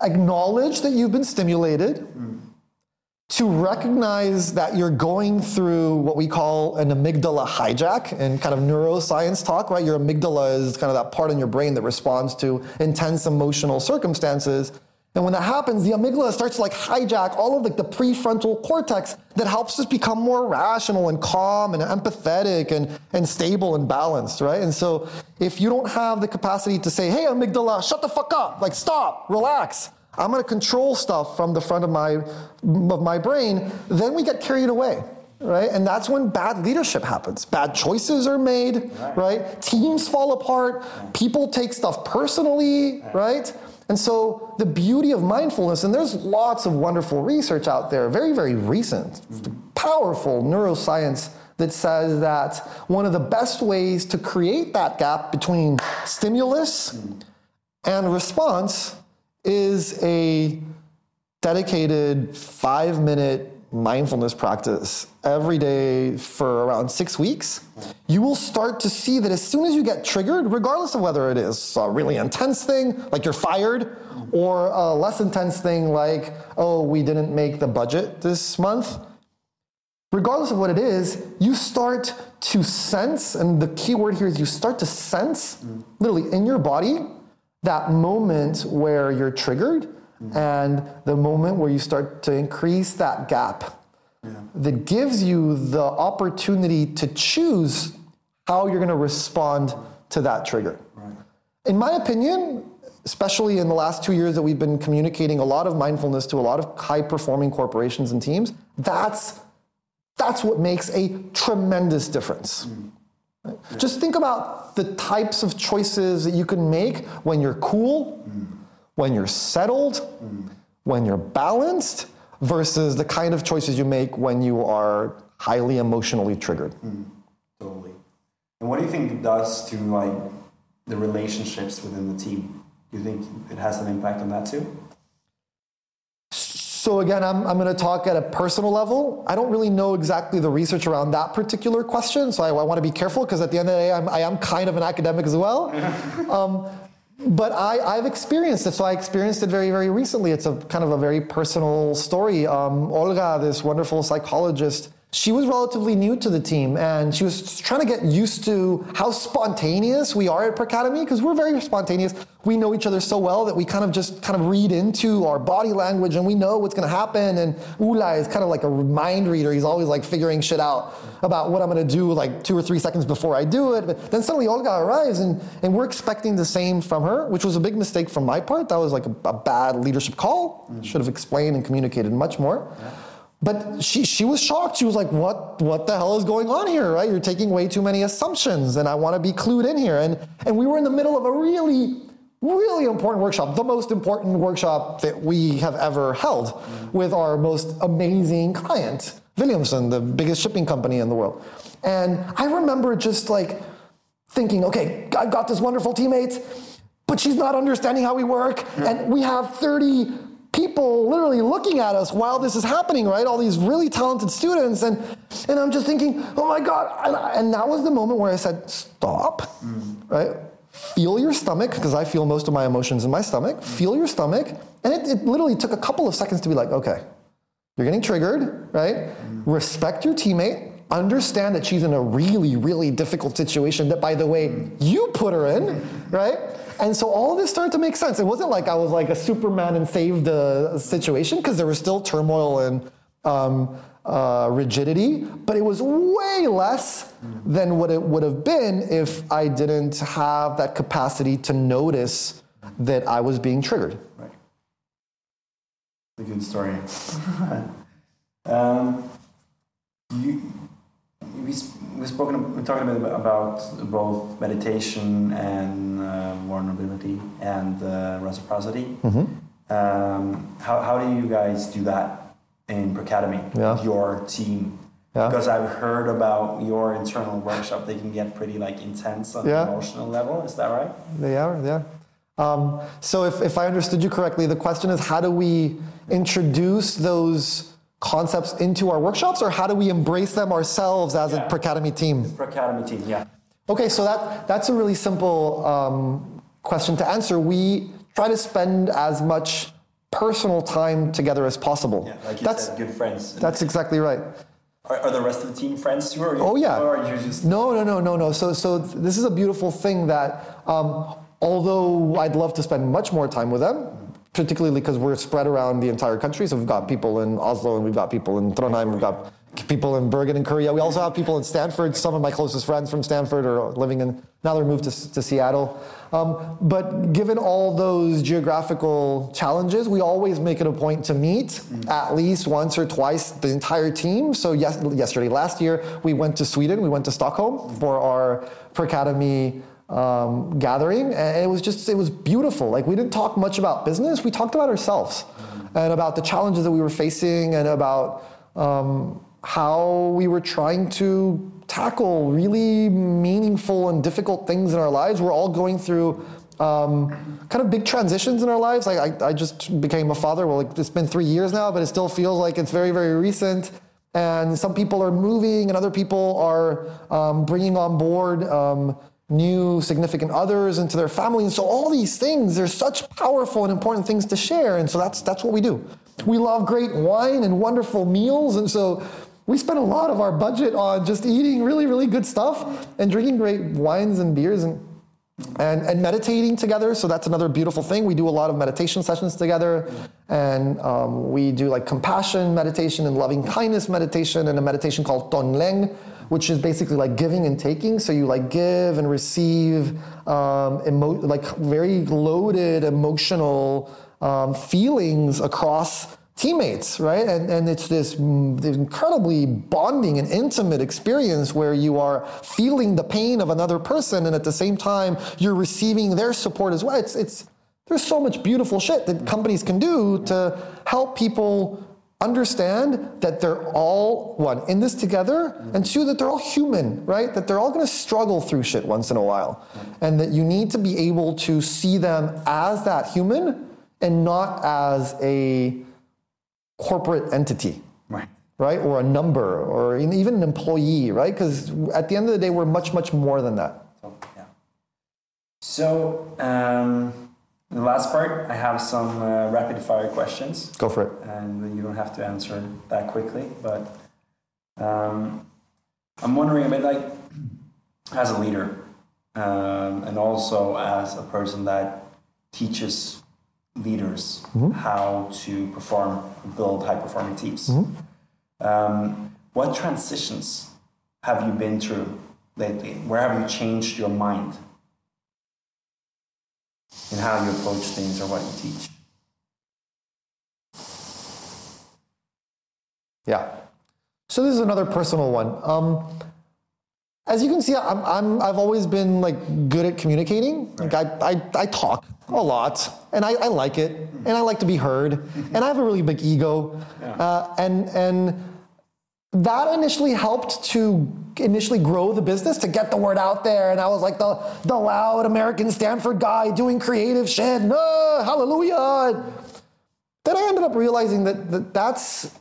acknowledge that you've been stimulated to recognize that you're going through what we call an amygdala hijack in kind of neuroscience talk, right? Your amygdala is kind of that part in your brain that responds to intense emotional circumstances. And when that happens, the amygdala starts to like hijack all of like the prefrontal cortex that helps us become more rational and calm and empathetic and, and stable and balanced, right? And so if you don't have the capacity to say, hey, amygdala, shut the fuck up, like stop, relax, I'm going to control stuff from the front of my, of my brain, then we get carried away. Right? And that's when bad leadership happens. Bad choices are made, right? right? Teams fall apart. People take stuff personally, right. right? And so the beauty of mindfulness, and there's lots of wonderful research out there, very, very recent, powerful neuroscience that says that one of the best ways to create that gap between stimulus and response is a dedicated five minute mindfulness practice every day for around six weeks, you will start to see that as soon as you get triggered, regardless of whether it is a really intense thing, like you're fired, or a less intense thing like, oh, we didn't make the budget this month, regardless of what it is, you start to sense, and the key word here is you start to sense, literally in your body, that moment where you're triggered and the moment where you start to increase that gap yeah. that gives you the opportunity to choose how you're going to respond to that trigger. Right. In my opinion, especially in the last two years that we've been communicating a lot of mindfulness to a lot of high performing corporations and teams, that's, that's what makes a tremendous difference. Mm. Right? Yeah. Just think about the types of choices that you can make when you're cool, mm. When you're settled, mm. when you're balanced, versus the kind of choices you make when you are highly emotionally triggered. Mm. Totally. And what do you think it does to like the relationships within the team? Do you think it has an impact on that too? So again, I'm, I'm going to talk at a personal level. I don't really know exactly the research around that particular question, so I, I want to be careful because at the end of the day, I'm, I am kind of an academic as well. um, but I, I've experienced it, so I experienced it very, very recently. It's a kind of a very personal story. Um, Olga, this wonderful psychologist, she was relatively new to the team and she was trying to get used to how spontaneous we are at Pracademy because we're very spontaneous. We know each other so well that we kind of just kind of read into our body language and we know what's going to happen. And Ula is kind of like a mind reader. He's always like figuring shit out about what I'm going to do like two or three seconds before I do it. But then suddenly Olga arrives and, and we're expecting the same from her, which was a big mistake from my part. That was like a, a bad leadership call. Mm-hmm. Should have explained and communicated much more. Yeah. But she, she was shocked. She was like, what, what the hell is going on here, right? You're taking way too many assumptions and I want to be clued in here. And, and we were in the middle of a really, really important workshop, the most important workshop that we have ever held mm-hmm. with our most amazing client, Wilhelmsen, the biggest shipping company in the world. And I remember just like thinking, okay, I've got this wonderful teammate, but she's not understanding how we work. Mm-hmm. And we have 30 people literally looking at us while this is happening, right? All these really talented students. And, and I'm just thinking, oh my God. And, and that was the moment where I said, stop, mm. right? Feel your stomach, because I feel most of my emotions in my stomach. Mm. Feel your stomach. And it, it, literally took a couple of seconds to be like, okay, you're getting triggered, right? Mm. Respect your teammate. Understand that she's in a really, really difficult situation that, by the way, you put her in, right? And so all of this started to make sense. It wasn't like I was like a Superman and saved the situation because there was still turmoil and um, uh, rigidity, but it was way less than what it would have been if I didn't have that capacity to notice that I was being triggered. Right. A good story. um, you, we, we've spoken, we're talking a bit about both meditation and uh, vulnerability and uh, reciprocity. Mm-hmm. Um, how, how do you guys do that in Pracademy? Yeah. Your team. Yeah. Because I've heard about your internal workshop, they can get pretty like intense on Yeah. an emotional level. Is that right? They are, yeah. Um, so if, if I understood you correctly, the question is how do we introduce those concepts into our workshops or how do we embrace them ourselves as Yeah. a Academy team? Pracademy team, yeah. Okay, so that, that's a really simple um, question to answer. We try to spend as much personal time together as possible. Yeah, like you that's, said, good friends. that's exactly right. Are, are the rest of the team friends too? Or you, Oh, yeah. Or are you just No, no, no, no, no. So, so this is a beautiful thing that um, although I'd love to spend much more time with them, particularly because we're spread around the entire country. So we've got people in Oslo and we've got people in Trondheim, we've got people in Bergen and Korea. We also have people in Stanford. Some of my closest friends from Stanford are living in, now they're moved to, to Seattle. Um, but given all those geographical challenges, we always make it a point to meet at least once or twice the entire team. So yes, yesterday, last year, we went to Sweden, we went to Stockholm for our Pracademy um, gathering, and it was just it was beautiful. Like we didn't talk much about business, we talked about ourselves and about the challenges that we were facing and about um, how we were trying to tackle really meaningful and difficult things in our lives. We're all going through um, kind of big transitions in our lives. Like I, I just became a father. Well, it's been three years now, but it still feels like it's very, very recent. And some people are moving, and other people are um, bringing on board um, new significant others into their family. And so all these things, they're such powerful and important things to share. And so that's that's what we do. We love great wine and wonderful meals, and so we spend a lot of our budget on just eating really, really good stuff and drinking great wines and beers and and, and meditating together. So that's another beautiful thing. We do a lot of meditation sessions together, and um, we do like compassion meditation and loving kindness meditation, and a meditation called Tonglen, which is basically like giving and taking. So you like give and receive, um, emo- like very loaded emotional um, feelings across teammates, right? And, and it's this incredibly bonding and intimate experience where you are feeling the pain of another person and at the same time you're receiving their support as well. It's, it's, there's so much beautiful shit that companies can do to help people understand that they're all one in this together and two that they're all human right that they're all going to struggle through shit once in a while and that you need to be able to see them as that human and not as a corporate entity, right? right? Or a number, or even an employee, right? Because at the end of the day, we're much, much more than that. So, yeah. So, um, the last part, I have some uh, rapid fire questions, Go for it. and you don't have to answer that quickly. But um, I'm wondering a bit, like, as a leader, um, and also as a person that teaches leaders how to perform, build high performing teams. Um, what transitions have you been through lately? Where have you changed your mind in how you approach things or what you teach? Yeah. So this is another personal one. Um, as you can see, I'm, I'm, I've always been like good at communicating. Like I, I, I talk a lot, and I, I like it, and I like to be heard, and I have a really big ego, uh, and and that initially helped to initially grow the business to get the word out there, and I was like the the loud American Stanford guy doing creative shit, no, uh, hallelujah. Then I ended up realizing that, that that's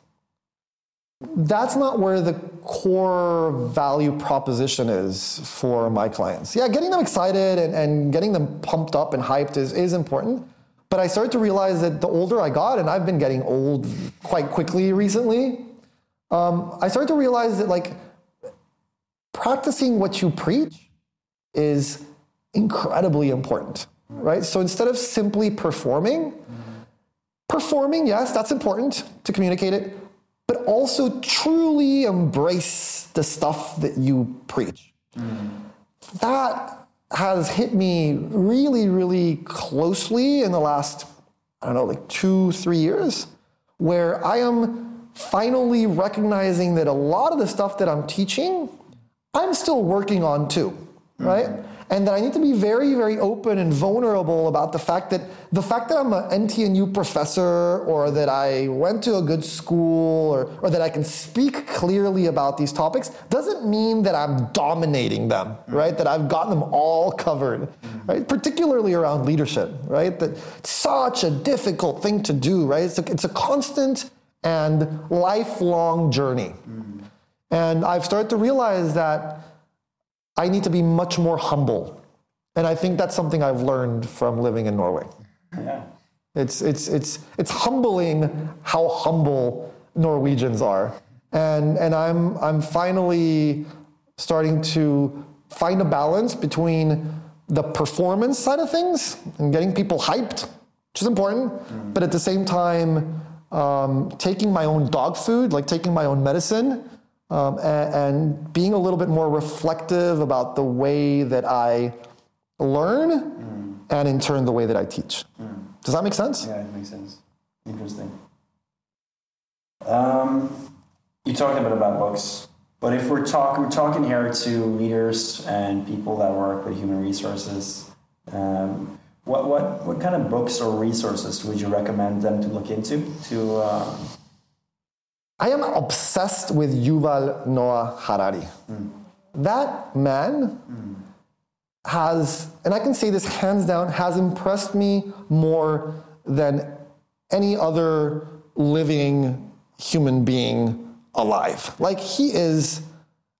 that's not where the core value proposition is for my clients. Yeah, getting them excited and, and getting them pumped up and hyped is, is important. But I started to realize that the older I got, and I've been getting old quite quickly recently, um, I started to realize that like practicing what you preach is incredibly important, right? So instead of simply performing, performing, yes, that's important to communicate it, but also truly embrace the stuff that you preach. That has hit me really, really closely in the last, I don't know, like two, three years, where I am finally recognizing that a lot of the stuff that I'm teaching, I'm still working on too, right? Mm-hmm. and that I need to be very, very open and vulnerable about the fact that the fact that I'm an NTNU professor or that I went to a good school or, or that I can speak clearly about these topics doesn't mean that I'm dominating them, mm-hmm. right? That I've gotten them all covered, mm-hmm. right? Particularly around leadership, right? That it's such a difficult thing to do, right? It's a, it's a constant and lifelong journey. And I've started to realize that I need to be much more humble. And I think that's something I've learned from living in Norway. Yeah. It's, it's, it's, it's humbling how humble Norwegians are. And, and I'm, I'm finally starting to find a balance between the performance side of things and getting people hyped, which is important, mm. but at the same time, um, taking my own dog food, like taking my own medicine, um, and, and being a little bit more reflective about the way that I learn and in turn the way that I teach. Does that make sense? Yeah, it makes sense. Interesting. Um, you talked a bit about books, but if we're talking, we're talking here to leaders and people that work with human resources. Um, what what what kind of books or resources would you recommend them to look into? To uh, I am obsessed with Yuval Noah Harari. That man has, and I can say this hands down, has impressed me more than any other living human being alive. Like he is,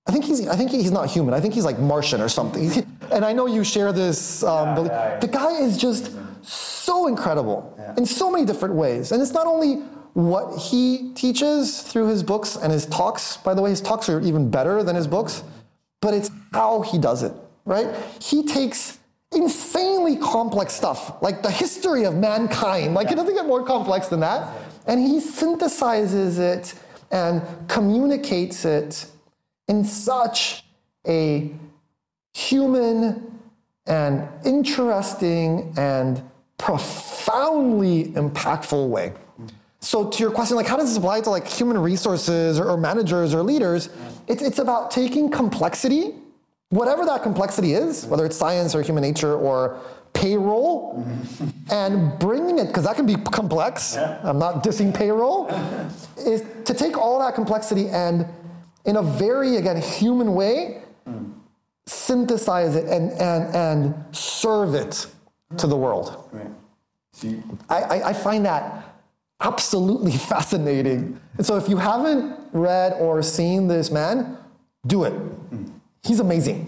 I think he's, I think he's not human. I think he's like Martian or something. and I know you share this. Um, belief. yeah, yeah. The guy is just so incredible in so many different ways. And it's not only what he teaches through his books and his talks. By the way, his talks are even better than his books, but it's how he does it, right? He takes insanely complex stuff, like the history of mankind. Like it doesn't get more complex than that. And he synthesizes it and communicates it in such a human and interesting and profoundly impactful way. So to your question, like how does this apply to like human resources or, or managers or leaders? It's, it's about taking complexity, whatever that complexity is, whether it's science or human nature or payroll, and bringing it, because that can be complex. I'm not dissing payroll, is to take all that complexity and in a very, again, human way, synthesize it and, and, and serve it to the world. right. So you- I, I, I find that absolutely fascinating. And so if you haven't read or seen this man, do it. He's amazing.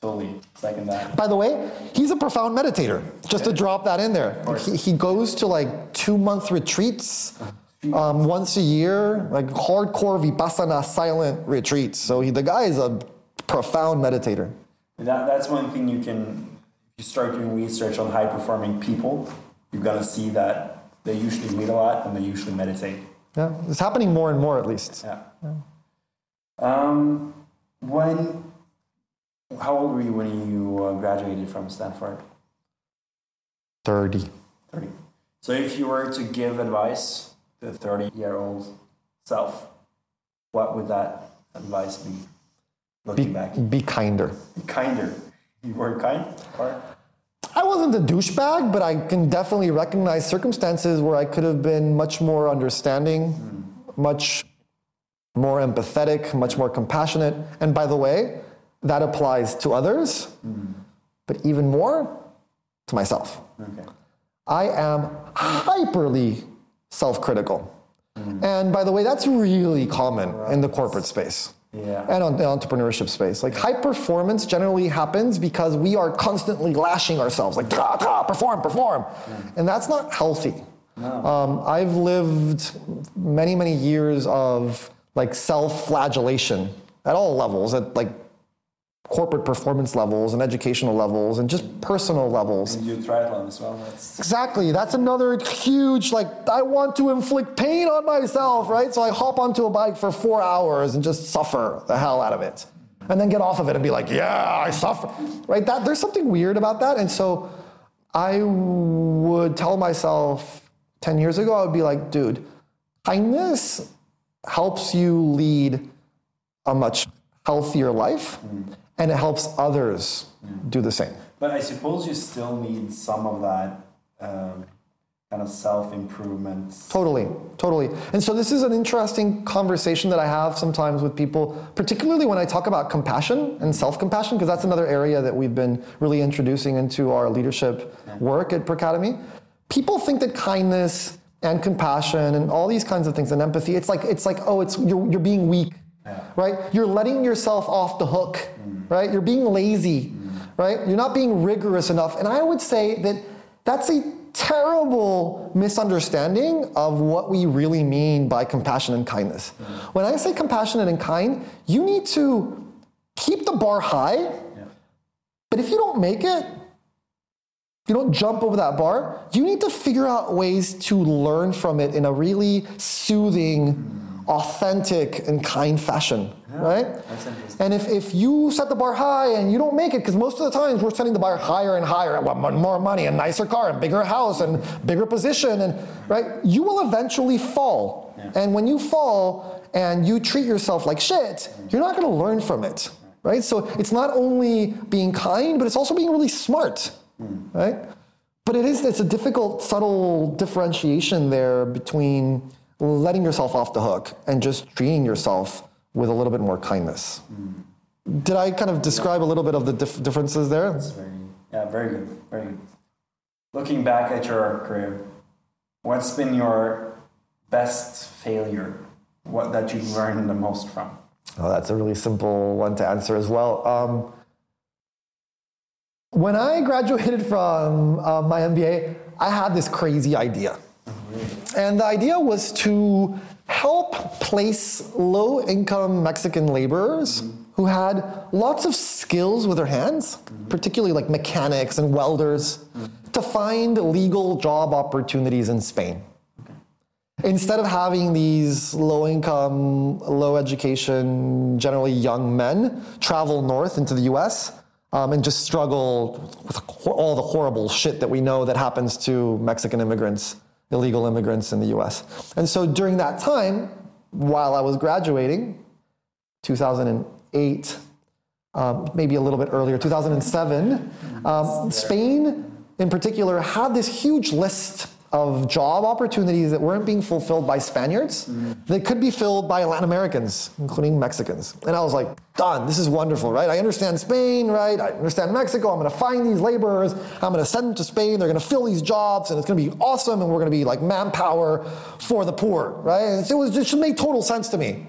totally second that. By the way, he's a profound meditator. Just to drop that in there. He, he goes to like two month retreats um, once a year, like hardcore vipassana silent retreats. So he, the guy is a profound meditator. That, that's one thing you can, if you start doing research on high performing people, you're gonna see that they usually read a lot and they usually meditate. Yeah, it's happening more and more at least. Yeah. Um, when, how old were you when you uh, graduated from Stanford? 30. 30. So if you were to give advice a 30 year old self, what would that advice be? Looking Be, back, be kinder. be kinder. You were kind, or I wasn't a douchebag, but I can definitely recognize circumstances where I could have been much more understanding, hmm. much more empathetic, much more compassionate. And by the way, that applies to others, hmm. but even more to myself. okay, I am hyperly self critical. And by the way, that's really common in the corporate space yeah, and on the entrepreneurship space. Like high performance generally happens because we are constantly lashing ourselves, like "Tra, tra, perform, perform, and that's not healthy. Um, I've lived many, many years of like self-flagellation at all levels, at like corporate performance levels and educational levels and just personal levels. And you do triathlon as well. That's Exactly. That's another huge, like, I want to inflict pain on myself, right? So I hop onto a bike for four hours and just suffer the hell out of it. And then get off of it and be like, yeah, I suffer, right? That, there's something weird about that. And so I would tell myself 10 years ago, I would be like, dude, kindness helps you lead a much healthier life. Mm. And it helps others do the same. But I suppose you still need some of that um, kind of self improvement. Totally, totally. And so this is an interesting conversation that I have sometimes with people, particularly when I talk about compassion and self compassion, because that's another area that we've been really introducing into our leadership work at Pracademy. People think that kindness and compassion and all these kinds of things and empathy, it's like it's like, oh, it's you're, you're being weak. Right? You're letting yourself off the hook, mm. right? You're being lazy, mm. right? You're not being rigorous enough. And I would say that that's a terrible misunderstanding of what we really mean by compassion and kindness. Mm. When I say compassionate and kind, you need to keep the bar high, but if you don't make it, you don't jump over that bar, you need to figure out ways to learn from it in a really soothing, authentic, and kind fashion, right? That's interesting. And if, if you set the bar high and you don't make it, because most of the times we're setting the bar higher and higher, I want more money, a nicer car, a bigger house, and bigger position, and right, you will eventually fall. And when you fall and you treat yourself like shit, you're not going to learn from it, right? So it's not only being kind, but it's also being really smart, hmm. right? But it is it's a difficult, subtle differentiation there between letting yourself off the hook and just treating yourself with a little bit more kindness. Did I kind of describe a little bit of the dif- differences there? That's very, yeah, very good, very good. Looking back at your career, what's been your best failure? What that you've learned the most from? Oh, that's a really simple one to answer as well. Um, when I graduated from uh, my MBA, I had this crazy idea. And the idea was to help place low income Mexican laborers who had lots of skills with their hands, particularly like mechanics and welders, to find legal job opportunities in Spain. Instead of having these low income, low education, generally young men travel north into the US um, and just struggle with all the horrible shit that we know that happens to Mexican immigrants, illegal immigrants in the US. And so during that time, while I was graduating, 2008, um, maybe a little bit earlier, 2007, um, Spain in particular had this huge list of job opportunities that weren't being fulfilled by Spaniards mm. that could be filled by Latin Americans, including Mexicans. And I was like, done, this is wonderful, right? I understand Spain, right? I understand Mexico. I'm gonna find these laborers, I'm gonna send them to Spain, they're gonna fill these jobs, and it's gonna be awesome, and we're gonna be like manpower for the poor, right? And it was just it made total sense to me.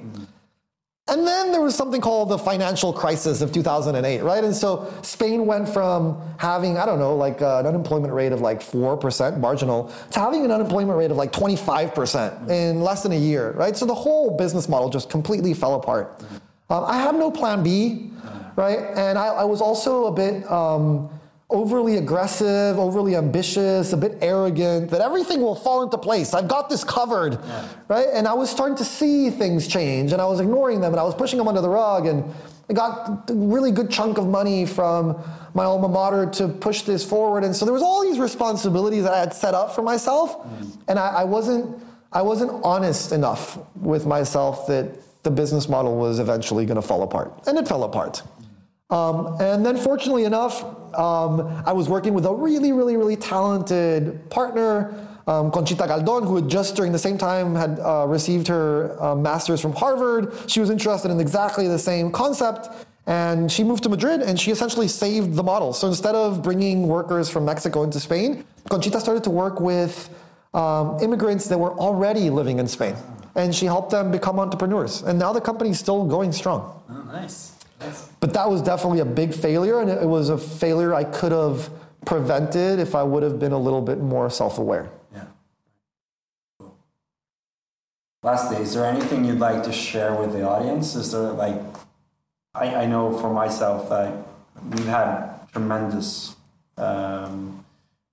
And then there was something called the financial crisis of 2008, right? And so Spain went from having, I don't know, like uh, an unemployment rate of like 4% marginal to having an unemployment rate of like 25% in less than a year, right? So the whole business model just completely fell apart. Um, I had no plan B, right? And I, I was also a bit um, overly aggressive, overly ambitious, a bit arrogant, that everything will fall into place. I've got this covered, right? And I was starting to see things change and I was ignoring them and I was pushing them under the rug and I got a really good chunk of money from my alma mater to push this forward. And so there was all these responsibilities that I had set up for myself mm. and I, I wasn't I wasn't honest enough with myself that the business model was eventually going to fall apart. And it fell apart. Um, and then, fortunately enough, um, I was working with a really, really, really talented partner, um, Conchita Galdon, who had just during the same time had uh, received her uh, master's from Harvard. She was interested in exactly the same concept. And she moved to Madrid and she essentially saved the model. So instead of bringing workers from Mexico into Spain, Conchita started to work with um, immigrants that were already living in Spain. And she helped them become entrepreneurs. And now the company's still going strong. Oh, nice. But that was definitely a big failure, and it was a failure I could have prevented if I would have been a little bit more self aware. Yeah. Cool. Lastly, is there anything you'd like to share with the audience? Is there like, I, I know for myself that we've had tremendous um,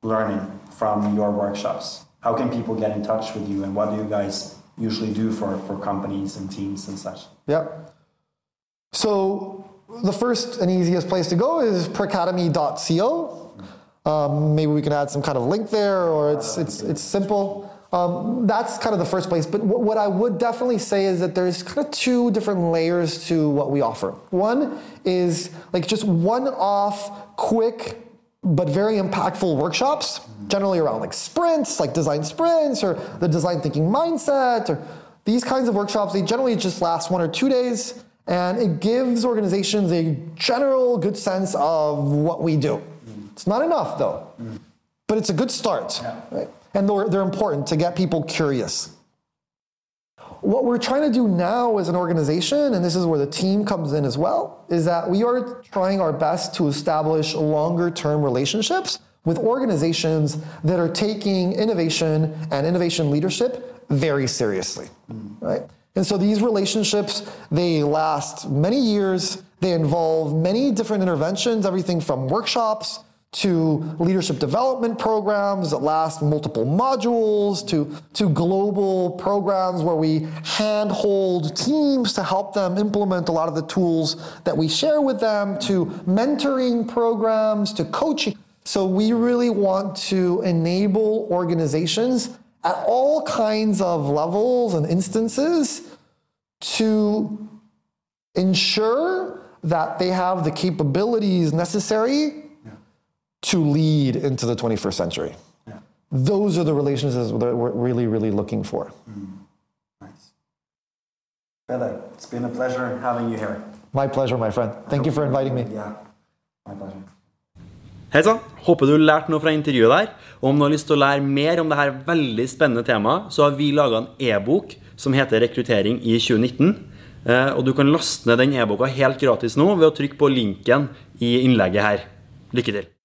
learning from your workshops. How can people get in touch with you, and what do you guys usually do for, for companies and teams and such? Yeah. So the first and easiest place to go is pracademy.co. Um, maybe we can add some kind of link there, or it's it's it's simple. um, that's kind of the first place. But what, what I would definitely say is that there's kind of two different layers to what we offer. One is like just one off, quick, but very impactful workshops, generally around like sprints, like design sprints or the design thinking mindset or these kinds of workshops. They generally just last one or two days and it gives organizations a general good sense of what we do. It's not enough though, but it's a good start. Yeah. Right? And they're, they're important to get people curious. What we're trying to do now as an organization, and this is where the team comes in as well, is that we are trying our best to establish longer term relationships with organizations that are taking innovation and innovation leadership very seriously. Right? And so these relationships, they last many years. They involve many different interventions, everything from workshops to leadership development programs that last multiple modules to, to global programs where we handhold teams to help them implement a lot of the tools that we share with them to mentoring programs to coaching. So we really want to enable organizations at all kinds of levels and instances to ensure that they have the capabilities necessary to lead into the 21st century. Those are the relationships that we're really, really looking for. Mm-hmm. Nice. Peder, it's been a pleasure having you here. My pleasure, my friend. Thank you for inviting me. Yeah, my pleasure. Hei sann! Håper du lærte noe fra intervjuet der. Og om du har lyst til å lære mer om dette veldig spennende temaet, så har vi laga en e-bok som heter 'Rekruttering i 2019'. Eh, Og du kan laste ned den e-boka helt gratis nå ved å trykke på linken i innlegget her. Lykke til.